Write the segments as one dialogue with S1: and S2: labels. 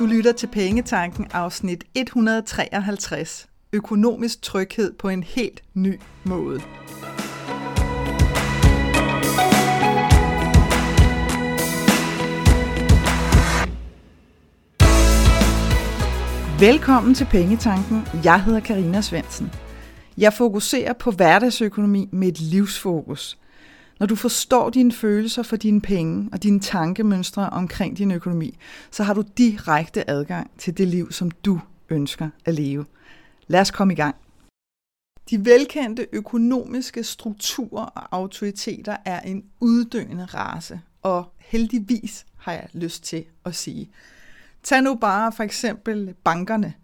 S1: Du lytter til Pengetanken afsnit 153. Økonomisk tryghed på en helt ny måde. Velkommen til Pengetanken. Jeg hedder Karina Svensen. Jeg fokuserer på hverdagsøkonomi med et livsfokus. Når du forstår dine følelser for dine penge og dine tankemønstre omkring din økonomi, så har du direkte adgang til det liv, som du ønsker at leve. Lad os komme i gang. De velkendte økonomiske strukturer og autoriteter er en uddøende race, og heldigvis har jeg lyst til at sige. Tag nu bare for eksempel bankerne.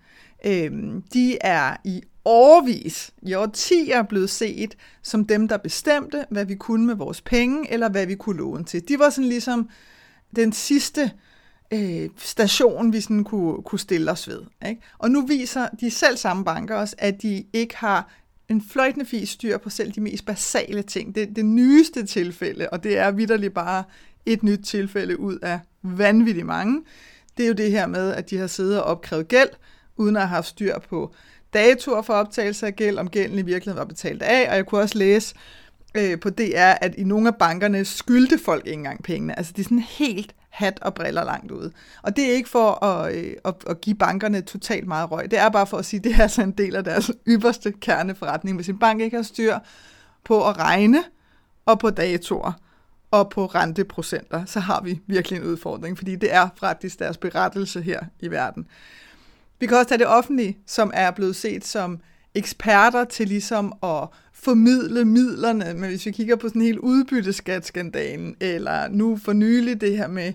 S1: Øhm, de er i årvis, i årtier blevet set som dem, der bestemte, hvad vi kunne med vores penge, eller hvad vi kunne låne til. De var sådan ligesom den sidste øh, station, vi sådan kunne, kunne stille os ved. Ikke? Og nu viser de selv samme banker os, at de ikke har en fløjtende fis styr på selv de mest basale ting. Det, det nyeste tilfælde, og det er vidderligt bare et nyt tilfælde ud af vanvittigt mange, det er jo det her med, at de har siddet og opkrævet gæld, uden at have haft styr på datoer for optagelse af gæld, om gælden i virkeligheden var betalt af, og jeg kunne også læse øh, på DR, at i nogle af bankerne skyldte folk ikke engang pengene. Altså det er sådan helt hat og briller langt ude. Og det er ikke for at, øh, at, at give bankerne totalt meget røg. Det er bare for at sige, at det er altså en del af deres ypperste kerneforretning. Hvis en bank ikke har styr på at regne og på datoer og på renteprocenter, så har vi virkelig en udfordring, fordi det er faktisk deres berettelse her i verden. Vi kan også tage det offentlige, som er blevet set som eksperter til ligesom at formidle midlerne, men hvis vi kigger på sådan hele udbytteskatskandalen, eller nu for nylig det her med,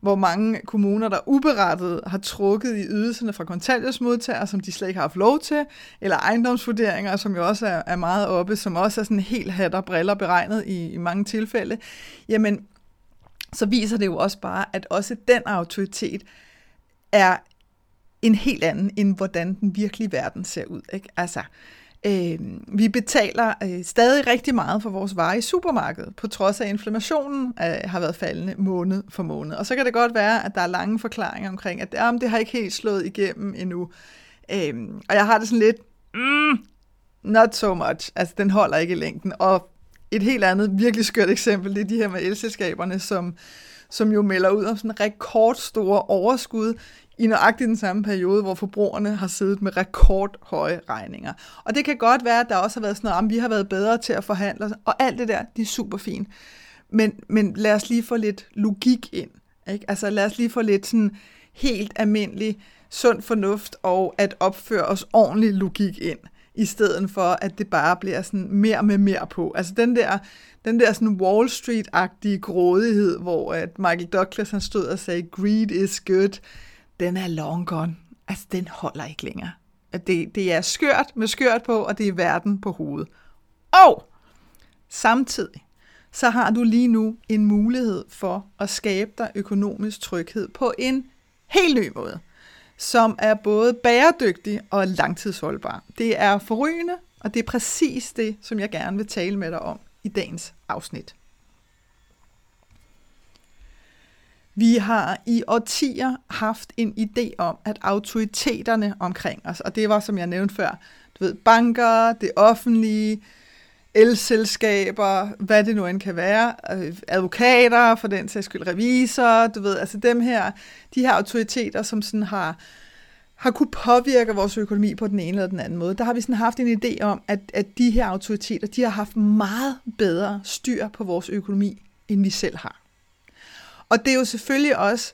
S1: hvor mange kommuner, der uberettet har trukket i ydelserne fra kontanthjælpsmodtagere, som de slet ikke har haft lov til, eller ejendomsvurderinger, som jo også er, er meget oppe, som også er sådan helt hat og briller beregnet i, i mange tilfælde, jamen, så viser det jo også bare, at også den autoritet er en helt anden, end hvordan den virkelige verden ser ud. Ikke? Altså, øh, vi betaler øh, stadig rigtig meget for vores varer i supermarkedet, på trods af, at inflammationen øh, har været faldende måned for måned. Og så kan det godt være, at der er lange forklaringer omkring, at jamen, det har ikke helt slået igennem endnu. Øh, og jeg har det sådan lidt, mm, not so much. Altså, den holder ikke i længden. Og et helt andet, virkelig skørt eksempel, det er de her med elselskaberne, som, som jo melder ud om sådan rekordstore overskud i nøjagtigt den samme periode, hvor forbrugerne har siddet med rekordhøje regninger. Og det kan godt være, at der også har været sådan noget, om vi har været bedre til at forhandle, og alt det der, det er super fint. Men, men lad os lige få lidt logik ind. Ikke? Altså lad os lige få lidt sådan helt almindelig sund fornuft og at opføre os ordentlig logik ind, i stedet for at det bare bliver sådan mere med mere på. Altså den der, den der sådan Wall Street-agtige grådighed, hvor at Michael Douglas han stod og sagde, greed is good, den er long gone. Altså, den holder ikke længere. Det, det er skørt med skørt på, og det er verden på hovedet. Og samtidig, så har du lige nu en mulighed for at skabe dig økonomisk tryghed på en helt ny måde, som er både bæredygtig og langtidsholdbar. Det er forrygende, og det er præcis det, som jeg gerne vil tale med dig om i dagens afsnit. Vi har i årtier haft en idé om, at autoriteterne omkring os, og det var, som jeg nævnte før, du ved, banker, det offentlige, elselskaber, hvad det nu end kan være, øh, advokater, for den sags skyld revisorer, du ved, altså dem her, de her autoriteter, som sådan har, har kunne påvirke vores økonomi på den ene eller den anden måde. Der har vi sådan haft en idé om, at, at de her autoriteter, de har haft meget bedre styr på vores økonomi, end vi selv har. Og det er jo selvfølgelig også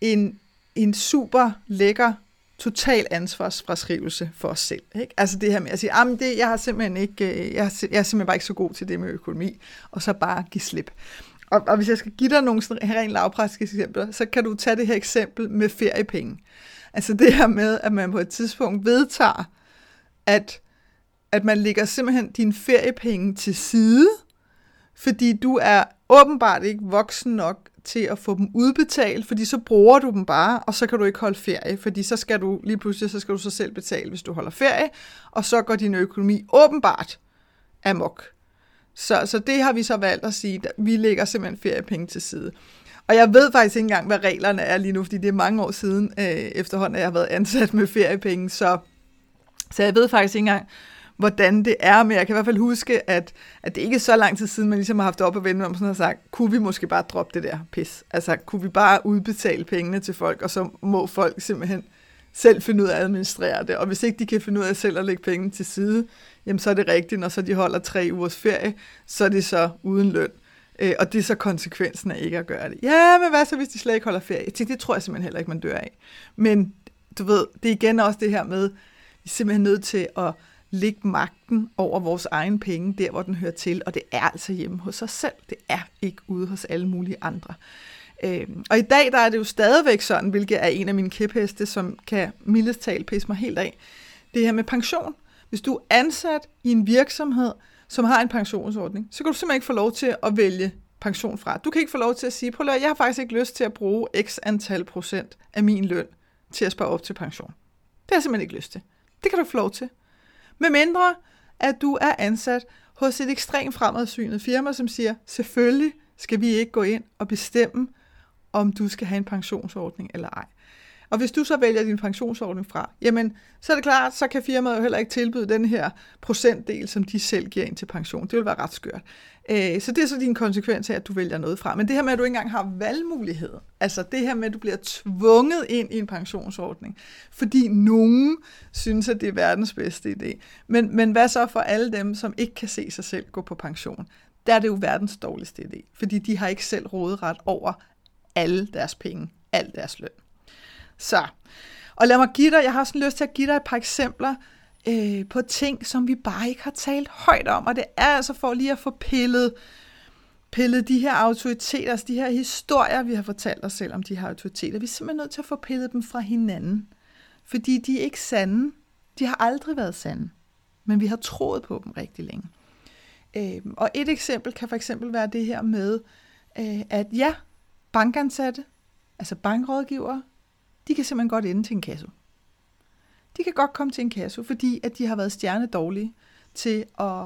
S1: en, en super lækker total ansvarsfraskrivelse for os selv. Ikke? Altså det her med at sige, at det, jeg, har simpelthen ikke, øh, jeg, jeg, jeg er simpelthen bare ikke så god til det med økonomi, og så bare give slip. Og, og hvis jeg skal give dig nogle sådan rent lavpraktiske eksempler, så kan du tage det her eksempel med feriepenge. Altså det her med, at man på et tidspunkt vedtager, at, at man lægger simpelthen dine feriepenge til side, fordi du er åbenbart ikke voksen nok til at få dem udbetalt, fordi så bruger du dem bare, og så kan du ikke holde ferie, fordi så skal du lige pludselig, så skal du så selv betale, hvis du holder ferie, og så går din økonomi åbenbart amok. Så, så det har vi så valgt at sige, at vi lægger simpelthen feriepenge til side. Og jeg ved faktisk ikke engang, hvad reglerne er lige nu, fordi det er mange år siden øh, efterhånden, at jeg har været ansat med feriepenge, så, så jeg ved faktisk ikke engang, hvordan det er, men jeg kan i hvert fald huske, at, at det ikke er så lang tid siden, man ligesom har haft op og vende om sådan og sagt, kunne vi måske bare droppe det der pis? Altså, kunne vi bare udbetale pengene til folk, og så må folk simpelthen selv finde ud af at administrere det. Og hvis ikke de kan finde ud af selv at lægge penge til side, jamen så er det rigtigt, når så de holder tre ugers ferie, så er det så uden løn. Øh, og det er så konsekvensen af ikke at gøre det. Ja, men hvad så, hvis de slet ikke holder ferie? Jeg tænkte, det tror jeg simpelthen heller ikke, man dør af. Men du ved, det er igen også det her med, vi er simpelthen nødt til at lægge magten over vores egen penge, der hvor den hører til, og det er altså hjemme hos os selv. Det er ikke ude hos alle mulige andre. Øh, og i dag der er det jo stadigvæk sådan, hvilket er en af mine kæpheste, som kan mildest talt pisse mig helt af. Det her med pension. Hvis du er ansat i en virksomhed, som har en pensionsordning, så kan du simpelthen ikke få lov til at vælge pension fra. Du kan ikke få lov til at sige, prøv at jeg har faktisk ikke lyst til at bruge x antal procent af min løn til at spare op til pension. Det har jeg simpelthen ikke lyst til. Det kan du få lov til. Med mindre, at du er ansat hos et ekstremt fremadsynet firma, som siger, selvfølgelig skal vi ikke gå ind og bestemme, om du skal have en pensionsordning eller ej. Og hvis du så vælger din pensionsordning fra, jamen, så er det klart, så kan firmaet jo heller ikke tilbyde den her procentdel, som de selv giver ind til pension. Det vil være ret skørt. Øh, så det er så din konsekvens af, at du vælger noget fra. Men det her med, at du ikke engang har valgmulighed, altså det her med, at du bliver tvunget ind i en pensionsordning, fordi nogen synes, at det er verdens bedste idé. Men, men hvad så for alle dem, som ikke kan se sig selv gå på pension? Der er det jo verdens dårligste idé, fordi de har ikke selv råderet over alle deres penge, al deres løn. Så, og lad mig give dig, jeg har sådan lyst til at give dig et par eksempler øh, på ting, som vi bare ikke har talt højt om, og det er altså for lige at få pillet, pillet de her autoriteter, altså de her historier, vi har fortalt os selv om de her autoriteter, vi er simpelthen nødt til at få pillet dem fra hinanden, fordi de er ikke sande. De har aldrig været sande, men vi har troet på dem rigtig længe. Øh, og et eksempel kan for eksempel være det her med, øh, at ja, bankansatte, altså bankrådgivere, de kan simpelthen godt ende til en kasse. De kan godt komme til en kasse, fordi at de har været stjerne dårlige til at,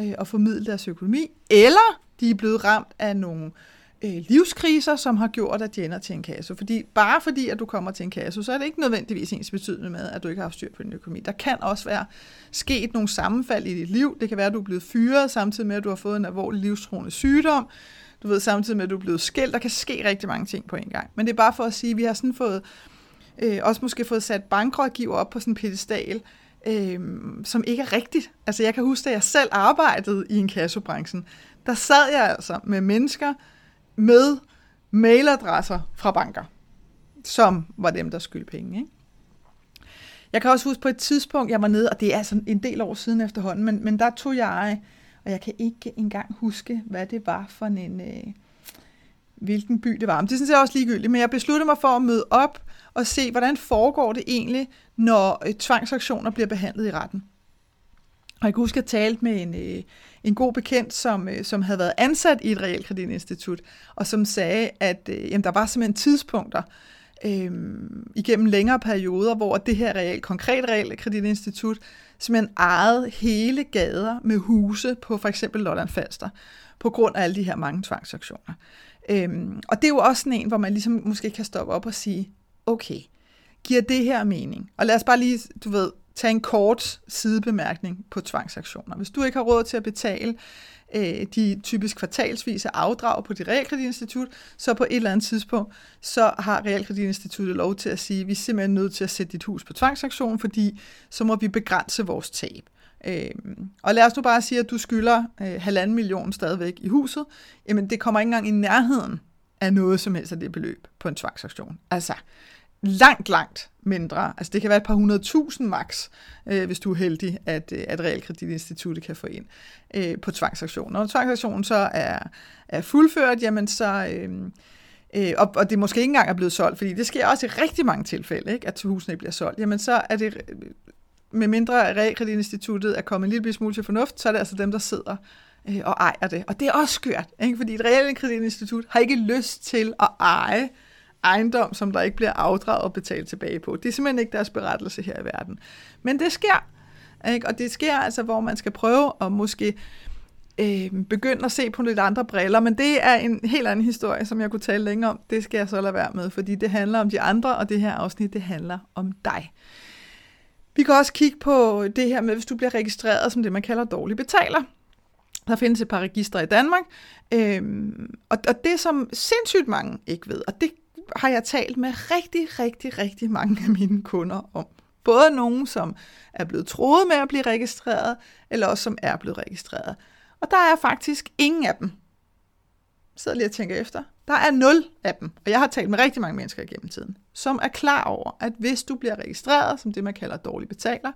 S1: øh, at formidle deres økonomi, eller de er blevet ramt af nogle øh, livskriser, som har gjort, at de ender til en kasse. Fordi bare fordi, at du kommer til en kasse, så er det ikke nødvendigvis ens betydende med, at du ikke har haft styr på din økonomi. Der kan også være sket nogle sammenfald i dit liv. Det kan være, at du er blevet fyret, samtidig med, at du har fået en alvorlig livstruende sygdom. Du ved, samtidig med, at du er blevet skilt. Der kan ske rigtig mange ting på en gang. Men det er bare for at sige, at vi har sådan fået øh, også måske fået sat bankrådgiver op på sådan en pedestal, øh, som ikke er rigtigt. Altså jeg kan huske, at jeg selv arbejdede i en kassobranchen, der sad jeg altså med mennesker med mailadresser fra banker, som var dem, der skyldte penge. Ikke? Jeg kan også huske på et tidspunkt, jeg var nede, og det er altså en del år siden efterhånden, men, men der tog jeg, og jeg kan ikke engang huske, hvad det var for en, øh, hvilken by det var. Men det synes jeg også ligegyldigt, men jeg besluttede mig for at møde op og se, hvordan foregår det egentlig, når øh, tvangsaktioner bliver behandlet i retten. Og jeg kan huske, at jeg talte med en, øh, en god bekendt, som, øh, som havde været ansat i et realkreditinstitut, og som sagde, at øh, jamen, der var simpelthen tidspunkter øh, igennem længere perioder, hvor det her real, konkret realkreditinstitut simpelthen ejede hele gader med huse på for eksempel Lolland Falster, på grund af alle de her mange tvangsaktioner. Øhm, og det er jo også sådan en, hvor man ligesom måske kan stoppe op og sige, okay, giver det her mening? Og lad os bare lige, du ved, tage en kort sidebemærkning på tvangsaktioner. Hvis du ikke har råd til at betale øh, de typisk kvartalsvise afdrag på dit realkreditinstitut, så på et eller andet tidspunkt, så har realkreditinstituttet lov til at sige, at vi er simpelthen nødt til at sætte dit hus på tvangsaktion, fordi så må vi begrænse vores tab. Øh, og lad os nu bare sige, at du skylder øh, halvanden million stadigvæk i huset. Jamen, det kommer ikke engang i nærheden af noget som helst af det beløb på en tvangsaktion. Altså, langt, langt mindre. Altså, det kan være et par hundredtusind max, øh, hvis du er heldig, at, øh, at Realkreditinstituttet kan få ind øh, på tvangsaktionen. Når tvangsaktionen så er, er fuldført, jamen så... Øh, øh, og, og det måske ikke engang er blevet solgt, fordi det sker også i rigtig mange tilfælde, ikke, at husene ikke bliver solgt, jamen så er det med mindre realkreditinstituttet er kommet en lille smule til fornuft, så er det altså dem, der sidder øh, og ejer det. Og det er også skørt, ikke? fordi et realkreditinstitut har ikke lyst til at eje ejendom, som der ikke bliver afdraget og betalt tilbage på. Det er simpelthen ikke deres berettelse her i verden. Men det sker, ikke? og det sker altså, hvor man skal prøve at måske øh, begynde at se på lidt andre briller, men det er en helt anden historie, som jeg kunne tale længe om. Det skal jeg så lade være med, fordi det handler om de andre, og det her afsnit, det handler om dig. Vi kan også kigge på det her med, hvis du bliver registreret som det, man kalder dårlig betaler. Der findes et par registre i Danmark, øhm, og, og det som sindssygt mange ikke ved, og det har jeg talt med rigtig, rigtig, rigtig mange af mine kunder om. Både nogen, som er blevet troet med at blive registreret, eller også som er blevet registreret. Og der er faktisk ingen af dem. Jeg sidder lige og tænker efter. Der er nul af dem, og jeg har talt med rigtig mange mennesker igennem tiden, som er klar over, at hvis du bliver registreret som det, man kalder dårlig betaler,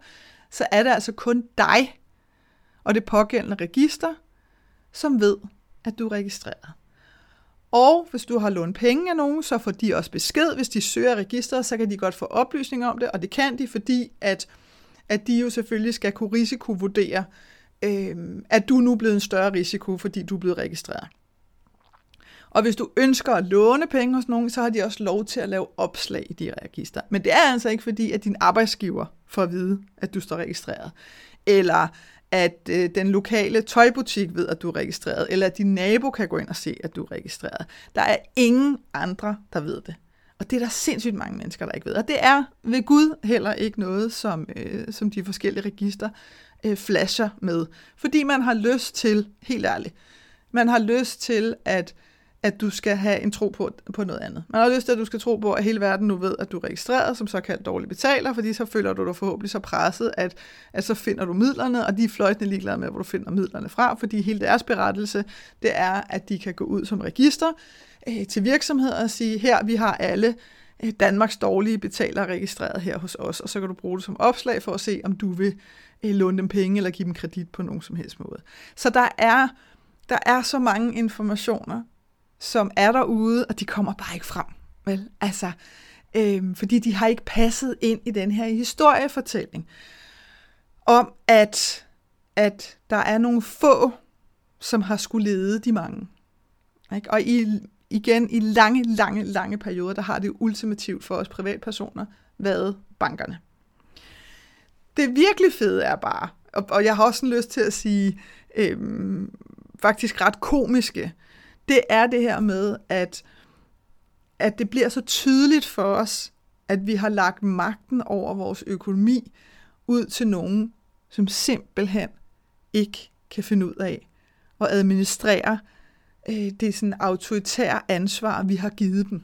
S1: så er det altså kun dig og det pågældende register, som ved, at du er registreret. Og hvis du har lånt penge af nogen, så får de også besked. Hvis de søger registret, så kan de godt få oplysninger om det, og det kan de, fordi at, at de jo selvfølgelig skal kunne risikovurdere, øh, at du nu er blevet en større risiko, fordi du er blevet registreret. Og hvis du ønsker at låne penge hos nogen, så har de også lov til at lave opslag i de register. Men det er altså ikke fordi, at din arbejdsgiver får at vide, at du står registreret. Eller at øh, den lokale tøjbutik ved, at du er registreret, eller at din nabo kan gå ind og se, at du er registreret. Der er ingen andre, der ved det. Og det er der sindssygt mange mennesker, der ikke ved. Og det er ved Gud heller ikke noget, som, øh, som de forskellige register øh, flasher med. Fordi man har lyst til, helt ærligt, man har lyst til, at at du skal have en tro på, på noget andet. Man har lyst til, at du skal tro på, at hele verden nu ved, at du er registreret som såkaldt dårlig betaler, fordi så føler du dig forhåbentlig så presset, at, at så finder du midlerne, og de er fløjtende ligeglade med, hvor du finder midlerne fra, fordi hele deres berettelse, det er, at de kan gå ud som register øh, til virksomheder og sige, her vi har alle øh, Danmarks dårlige betalere registreret her hos os, og så kan du bruge det som opslag for at se, om du vil øh, låne dem penge eller give dem kredit på nogen som helst måde. Så der er, der er så mange informationer, som er derude, og de kommer bare ikke frem. Vel? Altså, øhm, fordi de har ikke passet ind i den her historiefortælling om, at, at der er nogle få, som har skulle lede de mange. Ikke? Og i, igen, i lange, lange, lange perioder, der har det ultimativt for os privatpersoner været bankerne. Det virkelig fede er bare, og, og jeg har også lyst til at sige, øhm, faktisk ret komiske, det er det her med, at, at det bliver så tydeligt for os, at vi har lagt magten over vores økonomi ud til nogen, som simpelthen ikke kan finde ud af at administrere øh, det sådan autoritære ansvar, vi har givet dem.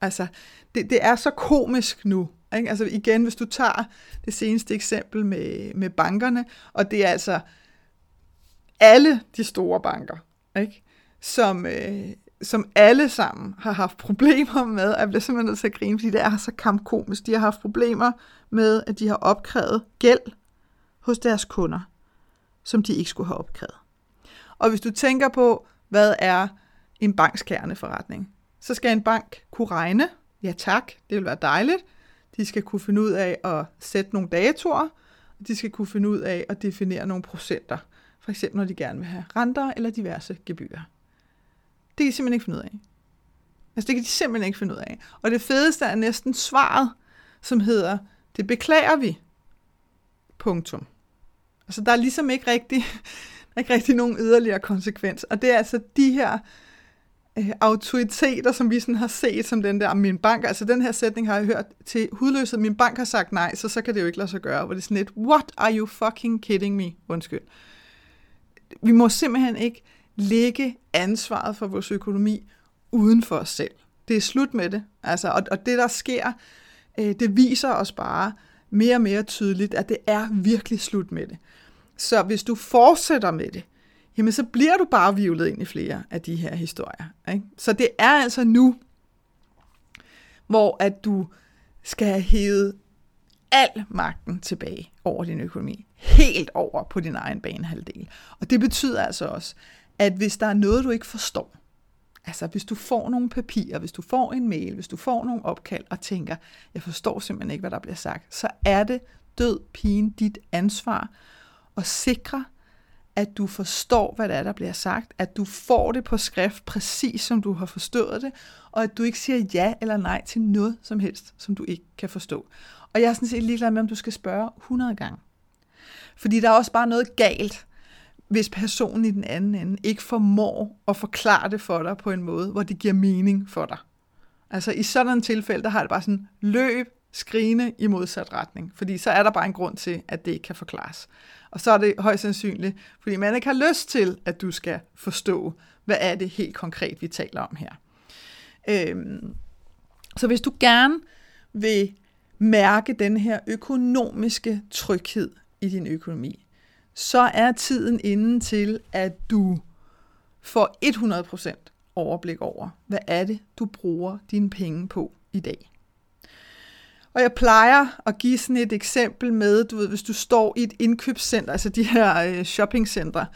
S1: Altså, det, det er så komisk nu. Ikke? Altså igen, hvis du tager det seneste eksempel med, med bankerne, og det er altså alle de store banker, ikke? Som, øh, som alle sammen har haft problemer med, jeg bliver simpelthen nødt til at grine, fordi det er så kampkomisk. De har haft problemer med, at de har opkrævet gæld hos deres kunder, som de ikke skulle have opkrævet. Og hvis du tænker på, hvad er en banks kerneforretning, så skal en bank kunne regne, ja tak, det vil være dejligt. De skal kunne finde ud af at sætte nogle datoer, og de skal kunne finde ud af at definere nogle procenter. For eksempel når de gerne vil have renter eller diverse gebyrer. Det kan de simpelthen ikke finde ud af. Altså det kan de simpelthen ikke finde ud af. Og det fedeste er næsten svaret, som hedder, det beklager vi. Punktum. Altså der er ligesom ikke rigtig, der er ikke rigtig nogen yderligere konsekvens. Og det er altså de her øh, autoriteter, som vi sådan har set som den der, min bank, altså den her sætning har jeg hørt til hudløshed, min bank har sagt nej, så så kan det jo ikke lade sig gøre. Hvor det er sådan lidt, what are you fucking kidding me? Undskyld. Vi må simpelthen ikke lægge ansvaret for vores økonomi uden for os selv. Det er slut med det. Altså, og, og det, der sker, øh, det viser os bare mere og mere tydeligt, at det er virkelig slut med det. Så hvis du fortsætter med det, jamen så bliver du bare vivlet ind i flere af de her historier. Ikke? Så det er altså nu, hvor at du skal have hævet al magten tilbage over din økonomi. Helt over på din egen banehalvdel. Og det betyder altså også, at hvis der er noget, du ikke forstår, altså hvis du får nogle papirer, hvis du får en mail, hvis du får nogle opkald og tænker, jeg forstår simpelthen ikke, hvad der bliver sagt, så er det død pigen dit ansvar at sikre, at du forstår, hvad det er, der bliver sagt, at du får det på skrift, præcis som du har forstået det, og at du ikke siger ja eller nej til noget som helst, som du ikke kan forstå. Og jeg er sådan set ligeglad med, om du skal spørge 100 gange. Fordi der er også bare noget galt hvis personen i den anden ende ikke formår at forklare det for dig på en måde, hvor det giver mening for dig. Altså i sådan en tilfælde, der har det bare sådan, løb skrigende i modsat retning, fordi så er der bare en grund til, at det ikke kan forklares. Og så er det højst sandsynligt, fordi man ikke har lyst til, at du skal forstå, hvad er det helt konkret, vi taler om her. Øhm, så hvis du gerne vil mærke den her økonomiske tryghed i din økonomi, så er tiden inde til, at du får 100% overblik over, hvad er det, du bruger dine penge på i dag. Og jeg plejer at give sådan et eksempel med, du ved, hvis du står i et indkøbscenter, altså de her øh, shoppingcentre,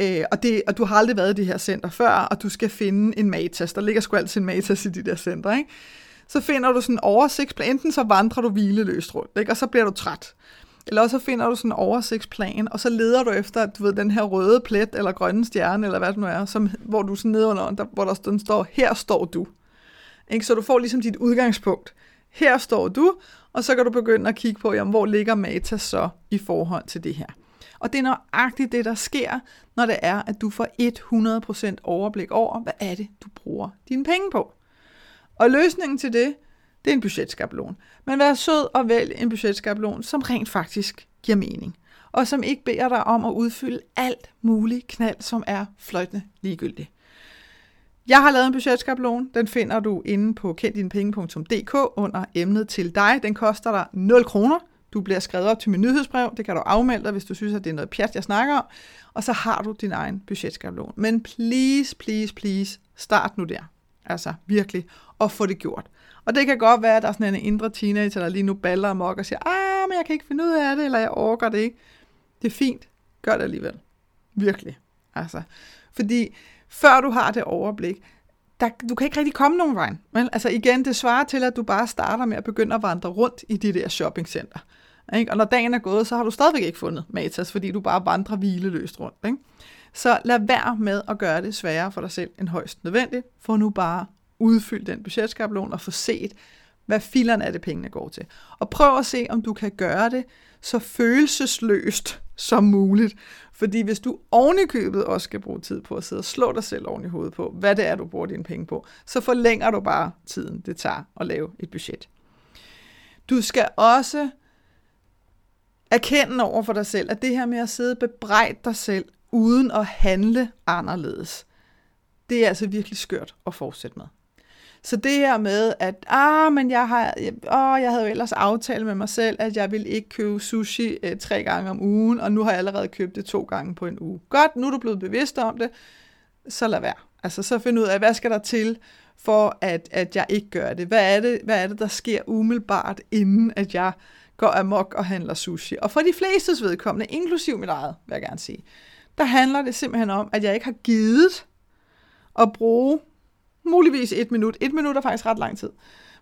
S1: øh, og, det, og du har aldrig været i det her center før, og du skal finde en matas. Der ligger sgu altid en matas i de der centre, ikke? Så finder du sådan en oversigtsplan. Enten så vandrer du hvileløst rundt, ikke? og så bliver du træt. Eller også så finder du sådan en oversigtsplan, og så leder du efter, du ved, den her røde plet, eller grønne stjerne, eller hvad det nu er, som, hvor du sådan nedenunder, der, hvor der den står, her står du. Ikke? Så du får ligesom dit udgangspunkt. Her står du, og så kan du begynde at kigge på, jamen, hvor ligger Mata så i forhold til det her. Og det er nøjagtigt det, der sker, når det er, at du får 100% overblik over, hvad er det, du bruger dine penge på. Og løsningen til det, det er en budgetskabelon. Men vær sød og vælg en budgetskabelon, som rent faktisk giver mening. Og som ikke beder dig om at udfylde alt muligt knald, som er fløjtende ligegyldigt. Jeg har lavet en budgetskabelon. Den finder du inde på kenddinepenge.dk under emnet til dig. Den koster dig 0 kroner. Du bliver skrevet op til min nyhedsbrev. Det kan du afmelde dig, hvis du synes, at det er noget pjat, jeg snakker om. Og så har du din egen budgetskabelon. Men please, please, please, start nu der. Altså virkelig. Og få det gjort. Og det kan godt være, at der er sådan en indre teenager, der lige nu baller amok og siger, ah, men jeg kan ikke finde ud af det, eller jeg orker det ikke. Det er fint. Gør det alligevel. Virkelig. Altså. Fordi før du har det overblik, der, du kan ikke rigtig komme nogen vej. Vel? Altså igen, det svarer til, at du bare starter med at begynde at vandre rundt i de der shoppingcenter. Ikke? Og når dagen er gået, så har du stadigvæk ikke fundet Matas, fordi du bare vandrer hvileløst rundt. Ikke? Så lad være med at gøre det sværere for dig selv end højst nødvendigt, Få nu bare udfylde den budgetskabelon og få set, hvad filerne er det, pengene går til. Og prøv at se, om du kan gøre det så følelsesløst som muligt. Fordi hvis du ovenikøbet også skal bruge tid på at sidde og slå dig selv oven i hovedet på, hvad det er, du bruger dine penge på, så forlænger du bare tiden, det tager at lave et budget. Du skal også erkende over for dig selv, at det her med at sidde og bebrejde dig selv, uden at handle anderledes, det er altså virkelig skørt at fortsætte med. Så det her med, at ah, men jeg, har, åh, jeg havde jo ellers aftalt med mig selv, at jeg ville ikke købe sushi øh, tre gange om ugen, og nu har jeg allerede købt det to gange på en uge. Godt, nu er du blevet bevidst om det, så lad være. Altså så find ud af, hvad skal der til, for at, at jeg ikke gør det? Hvad er det, hvad er det, der sker umiddelbart, inden at jeg går amok og handler sushi? Og for de flestes vedkommende, inklusiv mit eget, vil jeg gerne sige, der handler det simpelthen om, at jeg ikke har givet at bruge muligvis et minut, et minut er faktisk ret lang tid,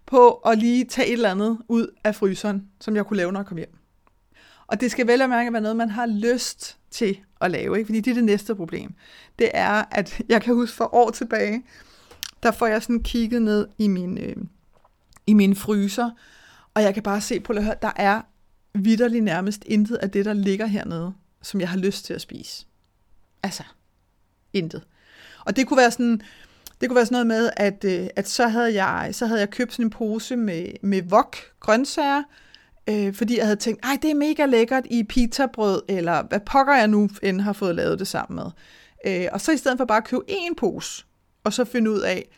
S1: på at lige tage et eller andet ud af fryseren, som jeg kunne lave, når jeg kom hjem. Og det skal vel og mærke være noget, man har lyst til at lave, ikke? fordi det er det næste problem. Det er, at jeg kan huske for år tilbage, der får jeg sådan kigget ned i min, øh, i min fryser, og jeg kan bare se på at der er vidderligt nærmest intet af det, der ligger hernede, som jeg har lyst til at spise. Altså, intet. Og det kunne være sådan, det kunne være sådan noget med, at, øh, at så, havde jeg, så havde jeg købt sådan en pose med, med wok grøntsager, øh, fordi jeg havde tænkt, ej, det er mega lækkert i pitabrød, eller hvad pokker jeg nu end har fået lavet det sammen med. Øh, og så i stedet for bare at købe én pose, og så finde ud af,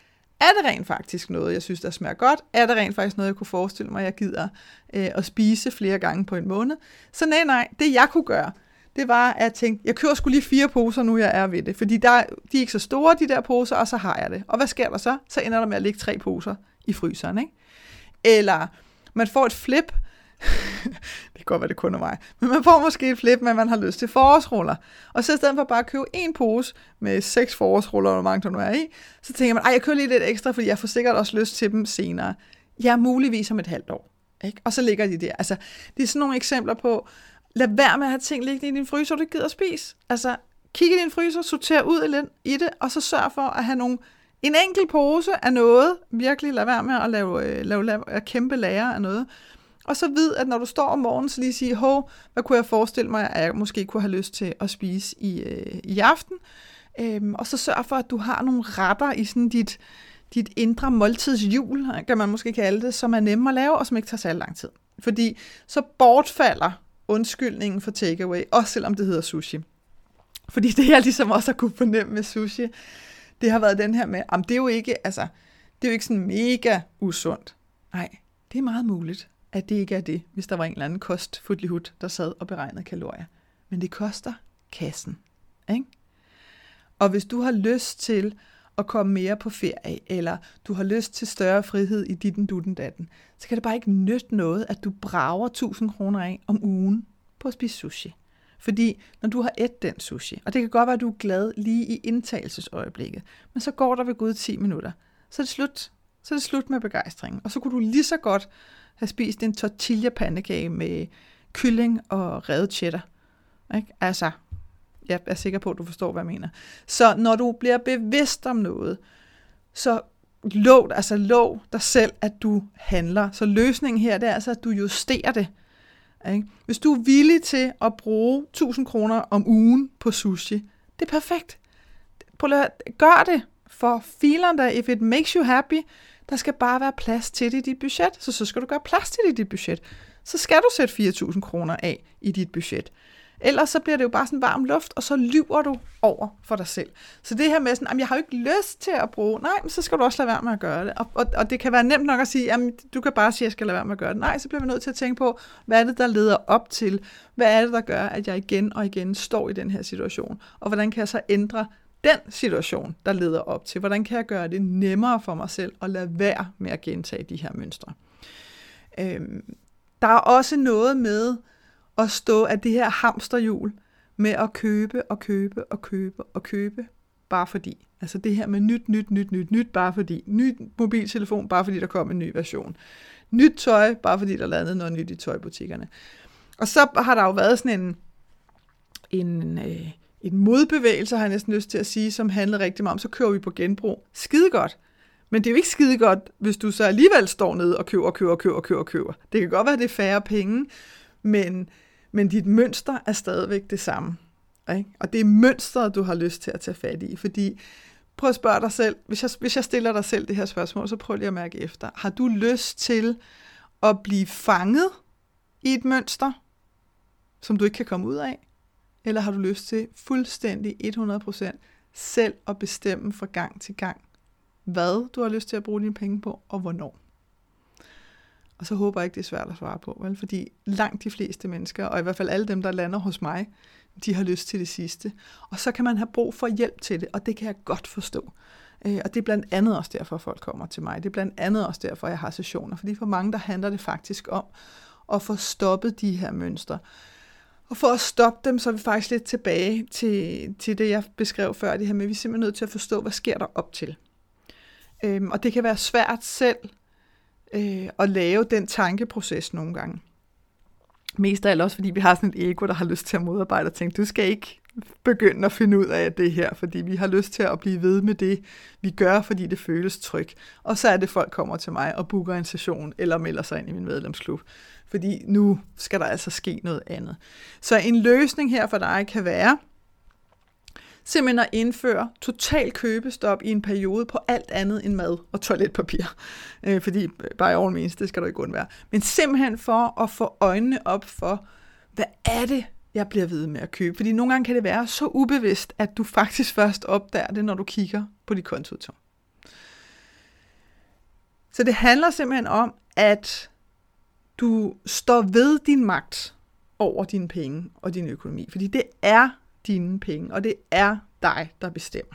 S1: er det rent faktisk noget, jeg synes, der smager godt? Er det rent faktisk noget, jeg kunne forestille mig, jeg gider øh, at spise flere gange på en måned? Så nej, nej, det jeg kunne gøre, det var, at jeg tænkte, jeg kører skulle lige fire poser, nu jeg er ved det. Fordi der, de er ikke så store, de der poser, og så har jeg det. Og hvad sker der så? Så ender der med at ligge tre poser i fryseren, ikke? Eller man får et flip. det kan godt være, det kun er mig. Men man får måske et flip, men man har lyst til forårsruller. Og så i stedet for bare at købe en pose med seks forårsruller, hvor mange der nu er i, så tænker man, ej, jeg kører lige lidt ekstra, fordi jeg får sikkert også lyst til dem senere. Ja, muligvis om et halvt år. Ikke? Og så ligger de der. Altså, det er sådan nogle eksempler på, lad være med at have ting liggende i din fryser, du gider at spise. Altså, kig i din fryser, sorter ud i det, og så sørg for at have nogle, en enkelt pose af noget. Virkelig lad være med at lave, øh, lave, lave, kæmpe lager af noget. Og så vid, at når du står om morgenen, så lige sige, hov, hvad kunne jeg forestille mig, at jeg måske kunne have lyst til at spise i, øh, i aften? Øhm, og så sørg for, at du har nogle retter i sådan dit, dit indre måltidshjul, kan man måske kalde det, som er nemme at lave, og som ikke tager særlig lang tid. Fordi så bortfalder undskyldningen for takeaway, også selvom det hedder sushi. Fordi det, jeg ligesom også har kunne fornemme med sushi, det har været den her med, om det er jo ikke, altså, det er jo ikke sådan mega usundt. Nej, det er meget muligt, at det ikke er det, hvis der var en eller anden kost der sad og beregnede kalorier. Men det koster kassen. Ikke? Og hvis du har lyst til at komme mere på ferie, eller du har lyst til større frihed i ditten, dutten, datten, så kan det bare ikke nytte noget, at du brager 1000 kroner af om ugen på at spise sushi. Fordi når du har et den sushi, og det kan godt være, at du er glad lige i indtagelsesøjeblikket, men så går der ved gud 10 minutter, så er det slut. Så er det slut med begejstringen. Og så kunne du lige så godt have spist en tortilla pandekage med kylling og revet cheddar. Ikke? Altså, jeg er sikker på, at du forstår, hvad jeg mener. Så når du bliver bevidst om noget, så lov, altså lov dig selv, at du handler. Så løsningen her, det er altså, at du justerer det. Ikke? Hvis du er villig til at bruge 1000 kroner om ugen på sushi, det er perfekt. Prøv at gør det for fileren der, if it makes you happy, der skal bare være plads til det i dit budget, så så skal du gøre plads til det i dit budget. Så skal du sætte 4.000 kroner af i dit budget. Ellers så bliver det jo bare sådan varm luft, og så lyver du over for dig selv. Så det her med sådan, jeg har jo ikke lyst til at bruge, nej, men så skal du også lade være med at gøre det. Og, og, og det kan være nemt nok at sige, jamen, du kan bare sige, at jeg skal lade være med at gøre det. Nej, så bliver vi nødt til at tænke på, hvad er det, der leder op til? Hvad er det, der gør, at jeg igen og igen står i den her situation? Og hvordan kan jeg så ændre den situation, der leder op til? Hvordan kan jeg gøre det nemmere for mig selv at lade være med at gentage de her mønstre? Øhm, der er også noget med, at stå af det her hamsterhjul med at købe og købe og købe og købe, bare fordi. Altså det her med nyt, nyt, nyt, nyt, nyt, bare fordi. Ny mobiltelefon, bare fordi der kom en ny version. Nyt tøj, bare fordi der landede noget nyt i tøjbutikkerne. Og så har der jo været sådan en, en, øh, en modbevægelse, har jeg næsten lyst til at sige, som handler rigtig meget om, så kører vi på genbrug. Skide godt. Men det er jo ikke skide godt, hvis du så alligevel står ned og køber, køber, køber, køber, køber. Det kan godt være, at det er færre penge, men, men dit mønster er stadigvæk det samme. Ikke? Og det er mønstret, du har lyst til at tage fat i, fordi prøv at spørge dig selv, hvis jeg, hvis jeg stiller dig selv det her spørgsmål, så prøv lige at mærke efter. Har du lyst til at blive fanget i et mønster, som du ikke kan komme ud af? Eller har du lyst til fuldstændig 100% selv at bestemme fra gang til gang, hvad du har lyst til at bruge dine penge på, og hvornår? Og så håber jeg ikke, det er svært at svare på, vel? fordi langt de fleste mennesker, og i hvert fald alle dem, der lander hos mig, de har lyst til det sidste. Og så kan man have brug for hjælp til det, og det kan jeg godt forstå. Øh, og det er blandt andet også derfor, folk kommer til mig. Det er blandt andet også derfor, jeg har sessioner. Fordi for mange, der handler det faktisk om at få stoppet de her mønstre. Og for at stoppe dem, så er vi faktisk lidt tilbage til, til det, jeg beskrev før, det her med, at vi er simpelthen nødt til at forstå, hvad sker der op til. Øhm, og det kan være svært selv øh, at lave den tankeproces nogle gange. Mest af alt også, fordi vi har sådan et ego, der har lyst til at modarbejde og tænke, du skal ikke begynde at finde ud af det her, fordi vi har lyst til at blive ved med det, vi gør, fordi det føles trygt. Og så er det, folk kommer til mig og booker en session, eller melder sig ind i min medlemsklub. Fordi nu skal der altså ske noget andet. Så en løsning her for dig kan være, simpelthen at indføre total købestop i en periode på alt andet end mad og toiletpapir. Øh, fordi øh, bare all means, det skal du ikke undvære. Men simpelthen for at få øjnene op for, hvad er det, jeg bliver ved med at købe? Fordi nogle gange kan det være så ubevidst, at du faktisk først opdager det, når du kigger på dit kontoudtog. Så det handler simpelthen om, at du står ved din magt over dine penge og din økonomi. Fordi det er dine penge, og det er dig, der bestemmer.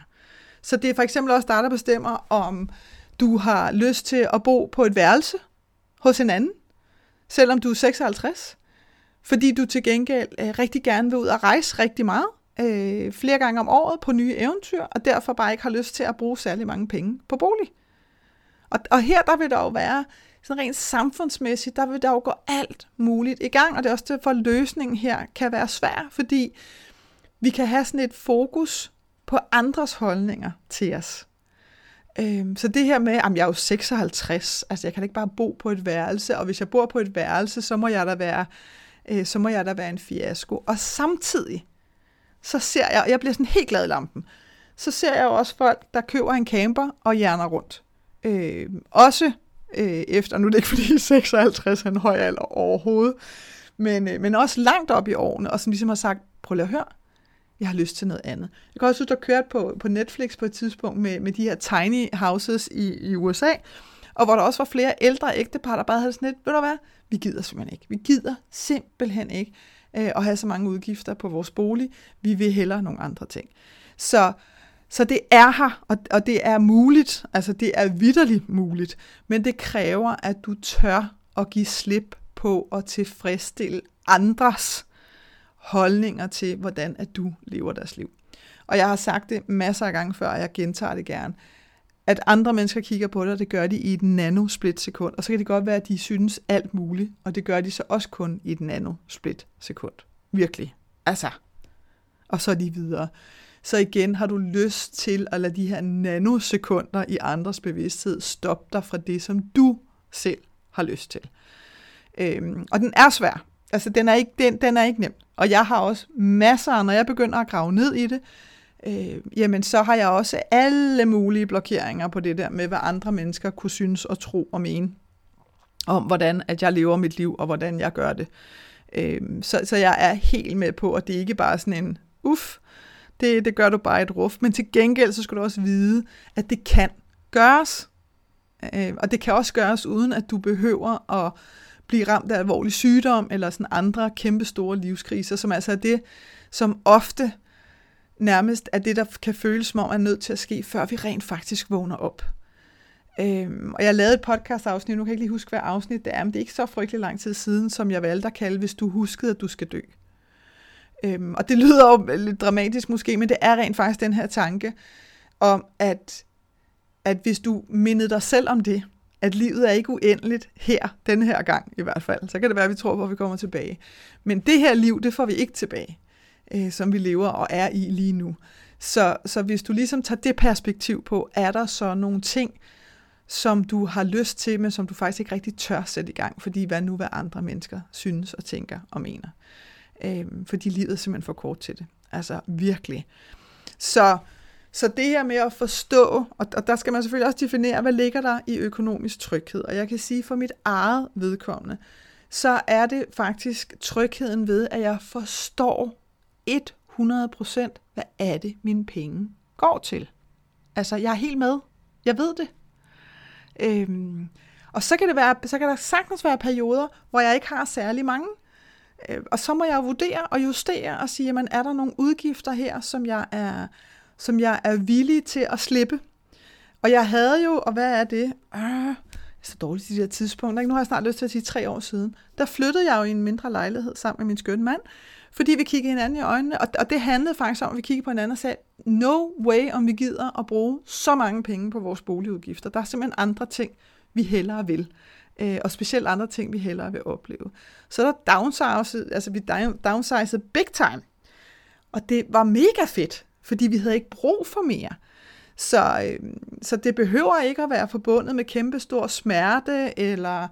S1: Så det er for eksempel også dig, der bestemmer, om du har lyst til at bo på et værelse hos en anden, selvom du er 56, fordi du til gengæld øh, rigtig gerne vil ud og rejse rigtig meget, øh, flere gange om året på nye eventyr, og derfor bare ikke har lyst til at bruge særlig mange penge på bolig. Og, og her der vil der jo være, sådan rent samfundsmæssigt, der vil der jo gå alt muligt i gang, og det er også derfor, at løsningen her kan være svær, fordi vi kan have sådan et fokus på andres holdninger til os. Øhm, så det her med, at jeg er jo 56, altså jeg kan ikke bare bo på et værelse, og hvis jeg bor på et værelse, så må jeg da være, øh, så må jeg da være en fiasko. Og samtidig, så ser jeg, og jeg bliver sådan helt glad i lampen, så ser jeg jo også folk, der køber en camper og hjerner rundt. Øh, også øh, efter, nu er det ikke fordi 56 er en høj alder overhovedet, men, øh, men også langt op i årene, og som ligesom har sagt, prøv lige at høre, jeg har lyst til noget andet. Jeg kan også huske, der kørte på, på Netflix på et tidspunkt med, med de her tiny houses i, i USA, og hvor der også var flere ældre ægtepar, der bare havde sådan lidt, ved du hvad, vi gider simpelthen ikke. Vi gider simpelthen ikke øh, at have så mange udgifter på vores bolig. Vi vil hellere nogle andre ting. Så, så det er her, og, og det er muligt, altså det er vidderligt muligt, men det kræver, at du tør at give slip på at tilfredsstille andres holdninger til, hvordan at du lever deres liv. Og jeg har sagt det masser af gange før, og jeg gentager det gerne, at andre mennesker kigger på dig, og det gør de i et nanosplit sekund. Og så kan det godt være, at de synes alt muligt, og det gør de så også kun i et nanosplit sekund. Virkelig. Altså. Og så er de videre. Så igen har du lyst til at lade de her nanosekunder i andres bevidsthed stoppe dig fra det, som du selv har lyst til. Øhm, og den er svær. Altså, den er, ikke, den, den er ikke nem. Og jeg har også masser, når jeg begynder at grave ned i det, øh, jamen så har jeg også alle mulige blokeringer på det der med, hvad andre mennesker kunne synes og tro og mene om, hvordan at jeg lever mit liv, og hvordan jeg gør det. Øh, så, så jeg er helt med på, at det ikke bare er sådan en, uff, det, det gør du bare et ruf, men til gengæld så skal du også vide, at det kan gøres. Øh, og det kan også gøres, uden at du behøver at blive ramt af alvorlig sygdom, eller sådan andre kæmpe store livskriser, som altså er det, som ofte nærmest er det, der kan føles som om er nødt til at ske, før vi rent faktisk vågner op. Øhm, og jeg lavede et podcast-afsnit, nu kan jeg ikke lige huske, hvad afsnit det er, men det er ikke så frygtelig lang tid siden, som jeg valgte at kalde, hvis du huskede, at du skal dø. Øhm, og det lyder jo lidt dramatisk måske, men det er rent faktisk den her tanke om, at, at hvis du mindede dig selv om det, at livet er ikke uendeligt her, den her gang i hvert fald. Så kan det være, at vi tror på, at vi kommer tilbage. Men det her liv, det får vi ikke tilbage, øh, som vi lever og er i lige nu. Så, så hvis du ligesom tager det perspektiv på, er der så nogle ting, som du har lyst til, men som du faktisk ikke rigtig tør sætte i gang, fordi hvad nu hvad andre mennesker synes og tænker og mener. Øh, fordi livet er simpelthen for kort til det. Altså virkelig. Så så det her med at forstå, og, og der skal man selvfølgelig også definere, hvad ligger der i økonomisk tryghed. Og jeg kan sige for mit eget vedkommende, så er det faktisk trygheden ved, at jeg forstår 100% hvad er det, mine penge går til. Altså, jeg er helt med. Jeg ved det. Øhm, og så kan, det være, så kan der sagtens være perioder, hvor jeg ikke har særlig mange. Øh, og så må jeg vurdere og justere og sige, jamen, er der nogle udgifter her, som jeg er som jeg er villig til at slippe. Og jeg havde jo, og hvad er det? Øh, så dårligt de der tidspunkter. Ikke? Nu har jeg snart lyst til at sige tre år siden. Der flyttede jeg jo i en mindre lejlighed sammen med min skønne mand, fordi vi kiggede hinanden i øjnene, og, og det handlede faktisk om, at vi kiggede på hinanden og sagde, no way, om vi gider at bruge så mange penge på vores boligudgifter. Der er simpelthen andre ting, vi hellere vil. Øh, og specielt andre ting, vi hellere vil opleve. Så der downsized, altså vi downsized big time. Og det var mega fedt fordi vi havde ikke brug for mere. Så, øh, så det behøver ikke at være forbundet med kæmpe stor smerte, eller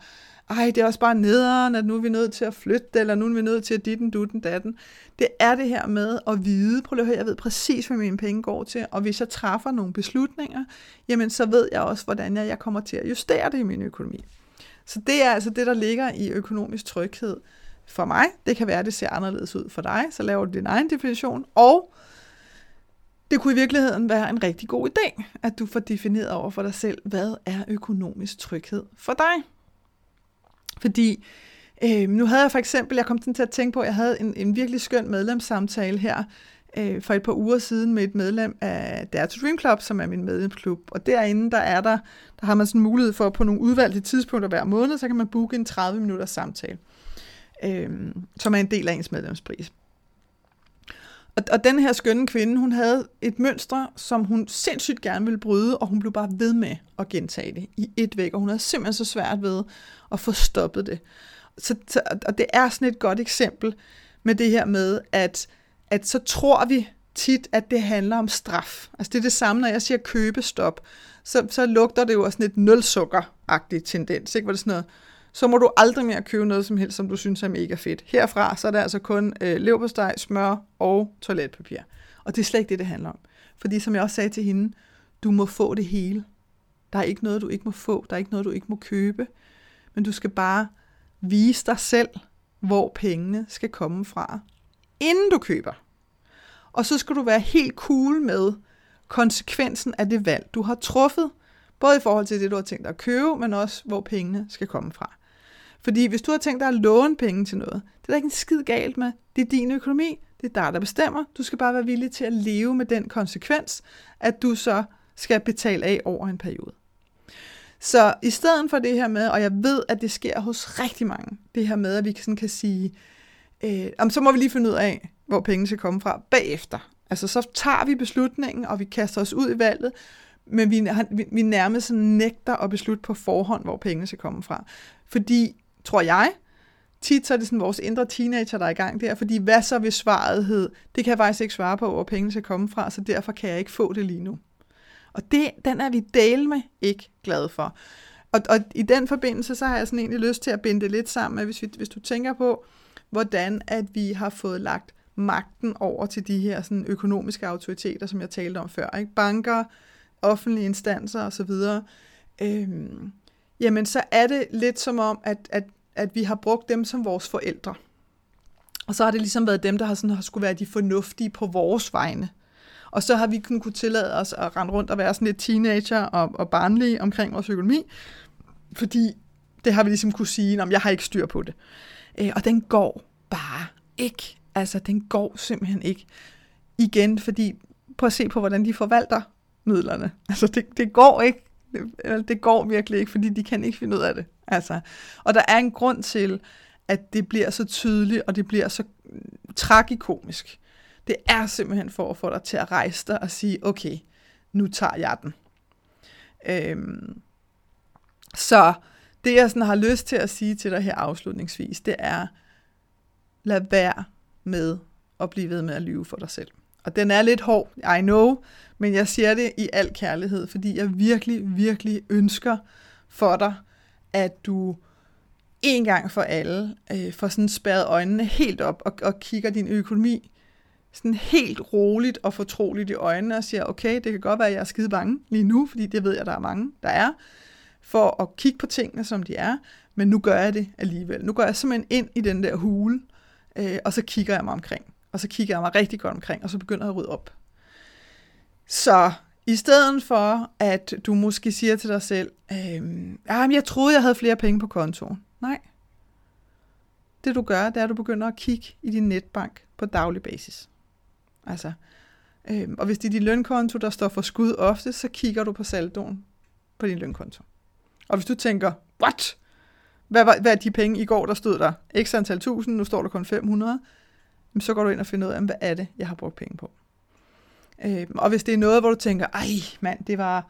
S1: ej, det er også bare nederen, at nu er vi nødt til at flytte, eller nu er vi nødt til at ditten, dutten, datten. Det er det her med at vide, prøv at høre, jeg ved præcis, hvad mine penge går til, og hvis jeg træffer nogle beslutninger, jamen så ved jeg også, hvordan jeg, jeg kommer til at justere det i min økonomi. Så det er altså det, der ligger i økonomisk tryghed for mig. Det kan være, at det ser anderledes ud for dig, så laver du din egen definition, og det kunne i virkeligheden være en rigtig god idé, at du får defineret over for dig selv, hvad er økonomisk tryghed for dig. Fordi øh, nu havde jeg for eksempel, jeg kom til at tænke på, at jeg havde en, en virkelig skøn medlemssamtale her øh, for et par uger siden med et medlem af Dare to Dream Club, som er min medlemsklub. Og derinde, der er der, der har man sådan mulighed for på nogle udvalgte tidspunkter hver måned, så kan man booke en 30 minutters samtale, øh, som er en del af ens medlemspris. Og, og den her skønne kvinde, hun havde et mønster, som hun sindssygt gerne ville bryde, og hun blev bare ved med at gentage det i et væk, og hun havde simpelthen så svært ved at få stoppet det. Så, og det er sådan et godt eksempel med det her med, at, at så tror vi, tit, at det handler om straf. Altså det er det samme, når jeg siger købestop, så, så lugter det jo også sådan et nulsukker-agtig tendens, ikke? hvor det er sådan noget, så må du aldrig mere købe noget som helst, som du synes er mega fedt. Herfra så er det altså kun øh, leverpostej, smør og toiletpapir. Og det er slet ikke det, det handler om. Fordi som jeg også sagde til hende, du må få det hele. Der er ikke noget, du ikke må få. Der er ikke noget, du ikke må købe. Men du skal bare vise dig selv, hvor pengene skal komme fra, inden du køber. Og så skal du være helt cool med konsekvensen af det valg, du har truffet, både i forhold til det, du har tænkt dig at købe, men også hvor pengene skal komme fra. Fordi hvis du har tænkt dig at låne penge til noget, det er der ikke en skid galt med. Det er din økonomi, det er dig, der bestemmer. Du skal bare være villig til at leve med den konsekvens, at du så skal betale af over en periode. Så i stedet for det her med, og jeg ved, at det sker hos rigtig mange, det her med, at vi sådan kan sige, øh, så må vi lige finde ud af, hvor pengene skal komme fra bagefter. Altså så tager vi beslutningen, og vi kaster os ud i valget, men vi, vi, vi nærmest nægter at beslutte på forhånd, hvor pengene skal komme fra. Fordi, tror jeg, tit så er det sådan vores indre teenager, der er i gang der, fordi hvad så hvis svaret hed, det kan jeg faktisk ikke svare på, hvor pengene skal komme fra, så derfor kan jeg ikke få det lige nu. Og det, den er vi del med ikke glade for. Og, og i den forbindelse, så har jeg sådan egentlig lyst til at binde det lidt sammen med, hvis, vi, hvis du tænker på, hvordan at vi har fået lagt magten over til de her sådan, økonomiske autoriteter, som jeg talte om før. Ikke? Banker, offentlige instanser osv. Øhm, jamen så er det lidt som om, at, at, at vi har brugt dem som vores forældre. Og så har det ligesom været dem, der har, sådan, har skulle være de fornuftige på vores vegne. Og så har vi kun kunne tillade os at rende rundt og være sådan lidt teenager og, og barnlige omkring vores økonomi, fordi det har vi ligesom kunne sige, om jeg har ikke styr på det. Øh, og den går bare ikke. Altså, den går simpelthen ikke. Igen, fordi prøv at se på, hvordan de forvalter midlerne. Altså, det, det går ikke. Det, det går virkelig ikke, fordi de kan ikke finde ud af det. Altså, og der er en grund til, at det bliver så tydeligt, og det bliver så tragikomisk. Det er simpelthen for at få dig til at rejse dig og sige, okay, nu tager jeg den. Øhm, så det jeg sådan har lyst til at sige til dig her afslutningsvis, det er, lad være med at blive ved med at lyve for dig selv. Og den er lidt hård, I know, men jeg siger det i al kærlighed, fordi jeg virkelig, virkelig ønsker for dig, at du en gang for alle øh, får sådan spærret øjnene helt op og, og kigger din økonomi sådan helt roligt og fortroligt i øjnene og siger, okay, det kan godt være, at jeg er skide bange lige nu, fordi det ved jeg, der er mange, der er, for at kigge på tingene, som de er, men nu gør jeg det alligevel. Nu går jeg simpelthen ind i den der hule, øh, og så kigger jeg mig omkring. Og så kigger jeg mig rigtig godt omkring, og så begynder jeg at rydde op. Så i stedet for, at du måske siger til dig selv, øhm, jeg troede, jeg havde flere penge på kontoen. Nej. Det du gør, det er, at du begynder at kigge i din netbank på daglig basis. Altså, øhm, og hvis det er din lønkonto, der står for skud ofte, så kigger du på saldoen på din lønkonto. Og hvis du tænker, what? Hvad, var, hvad er de penge i går, der stod der? X antal tusind, nu står der kun 500. Så går du ind og finder ud af, hvad er det, jeg har brugt penge på. Øh, og hvis det er noget, hvor du tænker, ej mand, det var,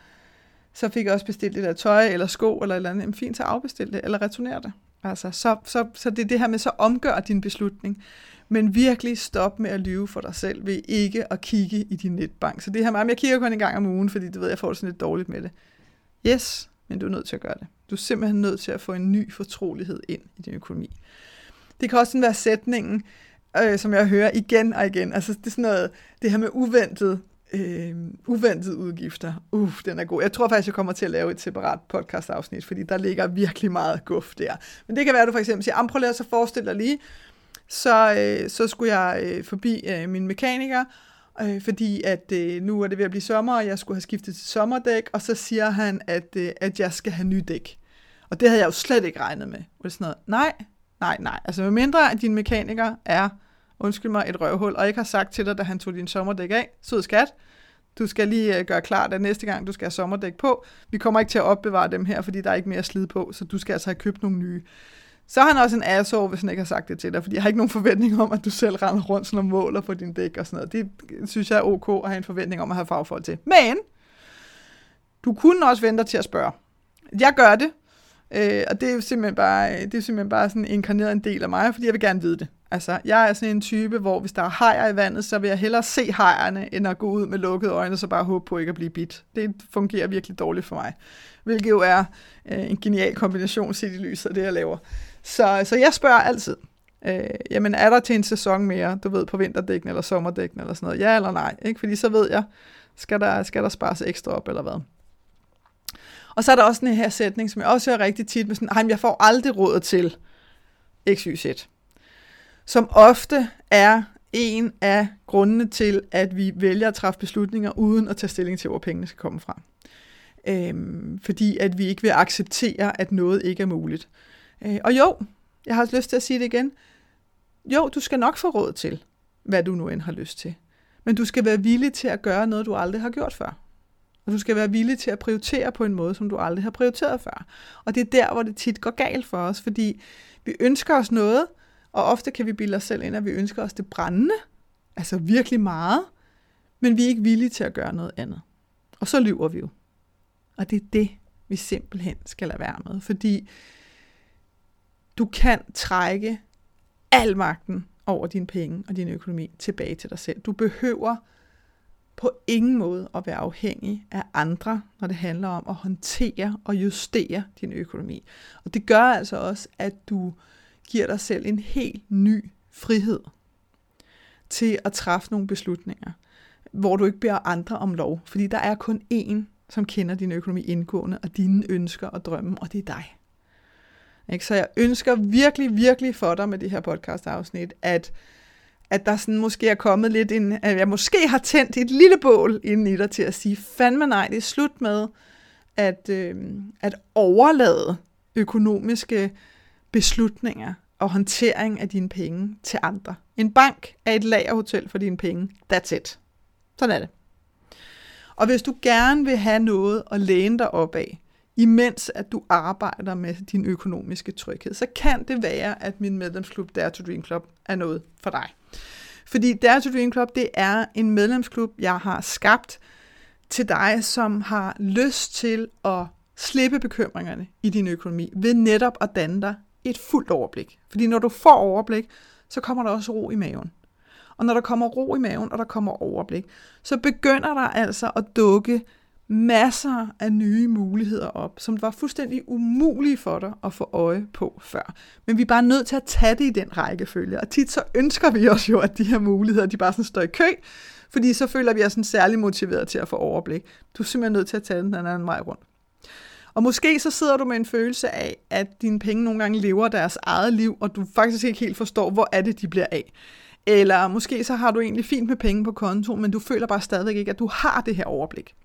S1: så fik jeg også bestilt det der tøj, eller sko, eller et eller andet, jamen fint, så afbestil det, eller returner det. Altså, så, så, så det er det her med, så omgør din beslutning. Men virkelig stop med at lyve for dig selv ved ikke at kigge i din netbank. Så det her med, jeg kigger kun en gang om ugen, fordi det ved jeg får det sådan lidt dårligt med det. Yes, men du er nødt til at gøre det. Du er simpelthen nødt til at få en ny fortrolighed ind i din økonomi. Det kan også sådan være sætningen, øh, som jeg hører igen og igen. Altså det er sådan noget, det her med uventet, øh, uventede udgifter. Uff, den er god. Jeg tror faktisk, jeg kommer til at lave et separat podcast-afsnit, fordi der ligger virkelig meget guf der. Men det kan være, at du for eksempel siger, prøv at så dig lige, så, øh, så skulle jeg øh, forbi øh, min mekaniker, øh, fordi at øh, nu er det ved at blive sommer, og jeg skulle have skiftet til sommerdæk, og så siger han, at, øh, at jeg skal have ny dæk. Og det havde jeg jo slet ikke regnet med. Og det sådan noget, nej, nej, nej. Altså med mindre at din mekaniker er, undskyld mig, et røvhul, og ikke har sagt til dig, da han tog din sommerdæk af, sød skat, du skal lige øh, gøre klart, at næste gang du skal have sommerdæk på, vi kommer ikke til at opbevare dem her, fordi der er ikke mere slid på, så du skal altså have købt nogle nye. Så er han også en asshole, hvis han ikke har sagt det til dig, fordi jeg har ikke nogen forventning om, at du selv render rundt sådan og måler på din dæk og sådan noget. Det synes jeg er ok at have en forventning om at have fagfolk til. Men du kunne også vente til at spørge. Jeg gør det, øh, og det er simpelthen bare, det er simpelthen bare sådan inkarneret en del af mig, fordi jeg vil gerne vide det. Altså, jeg er sådan en type, hvor hvis der er hajer i vandet, så vil jeg hellere se hajerne, end at gå ud med lukkede øjne, og så bare håbe på ikke at blive bit. Det fungerer virkelig dårligt for mig. Hvilket jo er øh, en genial kombination set i lyset af det, jeg laver. Så, så jeg spørger altid, øh, jamen er der til en sæson mere, du ved, på vinterdækken eller sommerdækken eller sådan noget? Ja eller nej? Ikke? Fordi så ved jeg, skal der, skal der spares ekstra op eller hvad? Og så er der også den her sætning, som jeg også hører rigtig tit med sådan, jeg får aldrig råd til XYZ som ofte er en af grundene til, at vi vælger at træffe beslutninger uden at tage stilling til, hvor pengene skal komme fra. Øhm, fordi at vi ikke vil acceptere, at noget ikke er muligt. Øh, og jo, jeg har lyst til at sige det igen. Jo, du skal nok få råd til, hvad du nu end har lyst til. Men du skal være villig til at gøre noget, du aldrig har gjort før. Og du skal være villig til at prioritere på en måde, som du aldrig har prioriteret før. Og det er der, hvor det tit går galt for os, fordi vi ønsker os noget, og ofte kan vi bilde os selv ind, at vi ønsker os det brændende, altså virkelig meget, men vi er ikke villige til at gøre noget andet. Og så lyver vi jo. Og det er det, vi simpelthen skal lade være med, fordi du kan trække al magten over dine penge og din økonomi tilbage til dig selv. Du behøver på ingen måde at være afhængig af andre, når det handler om at håndtere og justere din økonomi. Og det gør altså også, at du giver dig selv en helt ny frihed til at træffe nogle beslutninger, hvor du ikke beder andre om lov. Fordi der er kun én, som kender din økonomi indgående, og dine ønsker og drømme, og det er dig. Ikke? Så jeg ønsker virkelig, virkelig for dig med det her podcast-afsnit, at, at der sådan måske er kommet lidt en, at jeg måske har tændt et lille bål inden i dig til at sige, fandme nej, det er slut med at, øh, at overlade økonomiske beslutninger og håndtering af dine penge til andre. En bank er et lagerhotel for dine penge. That's it. Sådan er det. Og hvis du gerne vil have noget at læne dig op af, imens at du arbejder med din økonomiske tryghed, så kan det være, at min medlemsklub Dare to Dream Club er noget for dig. Fordi Dare to Dream Club, det er en medlemsklub, jeg har skabt til dig, som har lyst til at slippe bekymringerne i din økonomi, ved netop at danne dig et fuldt overblik. Fordi når du får overblik, så kommer der også ro i maven. Og når der kommer ro i maven, og der kommer overblik, så begynder der altså at dukke masser af nye muligheder op, som var fuldstændig umulige for dig at få øje på før. Men vi er bare nødt til at tage det i den rækkefølge. Og tit så ønsker vi os jo, at de her muligheder, de bare sådan står i kø, fordi så føler vi os sådan særlig motiveret til at få overblik. Du er simpelthen nødt til at tage den anden vej rundt. Og måske så sidder du med en følelse af, at dine penge nogle gange lever deres eget liv, og du faktisk ikke helt forstår, hvor er det, de bliver af. Eller måske så har du egentlig fint med penge på konto, men du føler bare stadigvæk ikke, at du har det her overblik.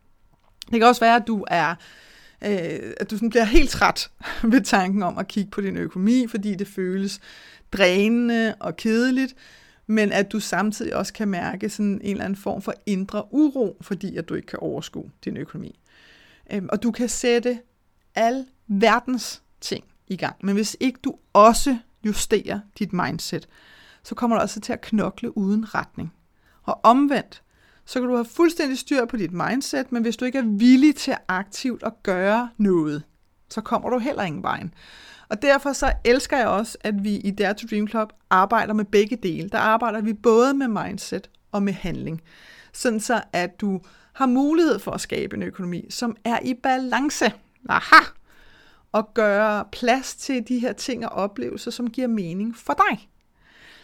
S1: Det kan også være, at du er øh, at du sådan bliver helt træt ved tanken om at kigge på din økonomi, fordi det føles drænende og kedeligt, men at du samtidig også kan mærke sådan en eller anden form for indre uro, fordi at du ikke kan overskue din økonomi. Øhm, og du kan sætte al verdens ting i gang. Men hvis ikke du også justerer dit mindset, så kommer du også til at knokle uden retning. Og omvendt, så kan du have fuldstændig styr på dit mindset, men hvis du ikke er villig til aktivt at gøre noget, så kommer du heller ingen vejen. Og derfor så elsker jeg også, at vi i Dare to Dream Club arbejder med begge dele. Der arbejder vi både med mindset og med handling. Sådan så, at du har mulighed for at skabe en økonomi, som er i balance aha, og gøre plads til de her ting og oplevelser, som giver mening for dig.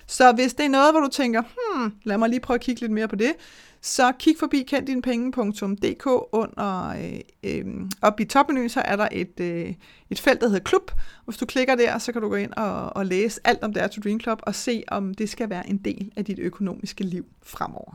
S1: Så hvis det er noget, hvor du tænker, hmm, lad mig lige prøve at kigge lidt mere på det, så kig forbi kenddinepenge.dk under øh, øh, op i topmenuen, så er der et, øh, et felt, der hedder klub. Hvis du klikker der, så kan du gå ind og, og læse alt om Dare to Dream Club og se, om det skal være en del af dit økonomiske liv fremover.